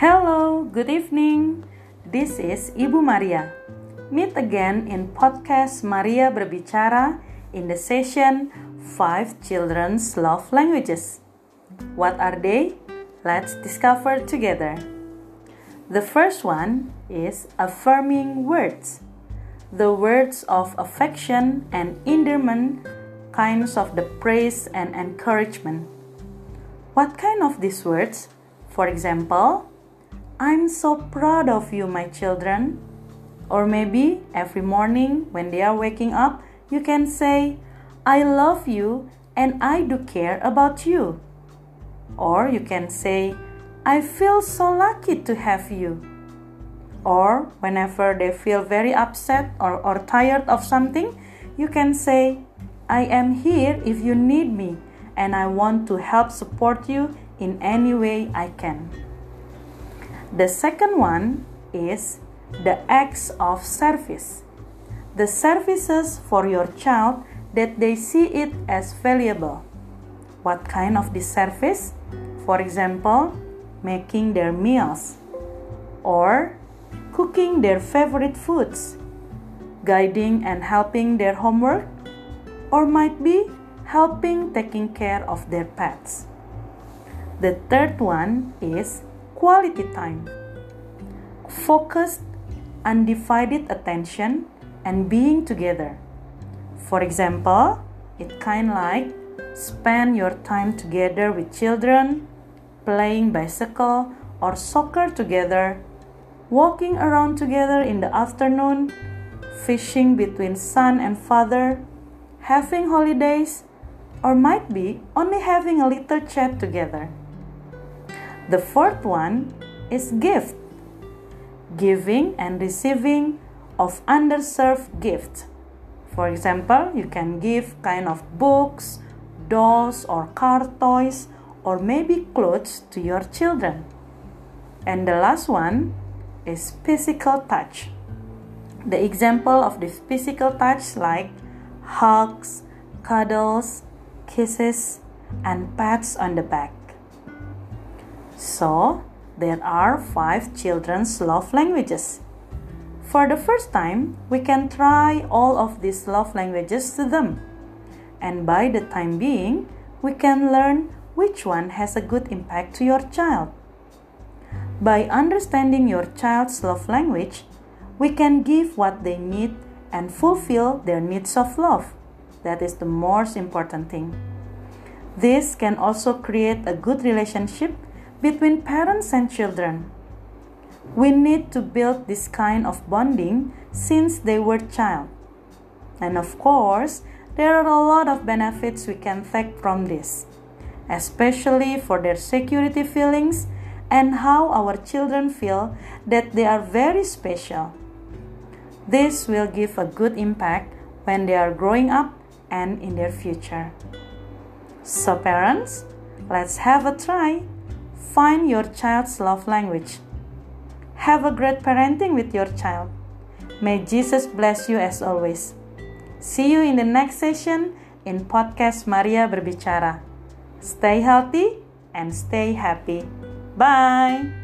Hello, good evening. This is Ibu Maria. Meet again in podcast Maria Berbicara in the session 5 Children's Love Languages. What are they? Let's discover together. The first one is affirming words. The words of affection and endearment, kinds of the praise and encouragement. What kind of these words? For example, I'm so proud of you, my children. Or maybe every morning when they are waking up, you can say, I love you and I do care about you. Or you can say, I feel so lucky to have you. Or whenever they feel very upset or, or tired of something, you can say, I am here if you need me and I want to help support you in any way I can. The second one is the acts of service. The services for your child that they see it as valuable. What kind of this service? For example, making their meals or cooking their favorite foods, guiding and helping their homework, or might be helping taking care of their pets. The third one is quality time. Focused, undivided attention and being together. For example, it kind like spend your time together with children, playing bicycle or soccer together, walking around together in the afternoon, fishing between son and father, having holidays, or might be only having a little chat together. The fourth one is gift. Giving and receiving of underserved gifts. For example, you can give kind of books, dolls or car toys or maybe clothes to your children. And the last one is physical touch. The example of this physical touch like hugs, cuddles, kisses, and pats on the back. So, there are five children's love languages. For the first time, we can try all of these love languages to them. And by the time being, we can learn which one has a good impact to your child. By understanding your child's love language, we can give what they need and fulfill their needs of love. That is the most important thing. This can also create a good relationship between parents and children. We need to build this kind of bonding since they were child. And of course, there are a lot of benefits we can take from this, especially for their security feelings and how our children feel that they are very special. This will give a good impact when they are growing up and in their future. So, parents, let's have a try. Find your child's love language. Have a great parenting with your child. May Jesus bless you as always. See you in the next session in podcast Maria Berbicara. Stay healthy and stay happy. Bye.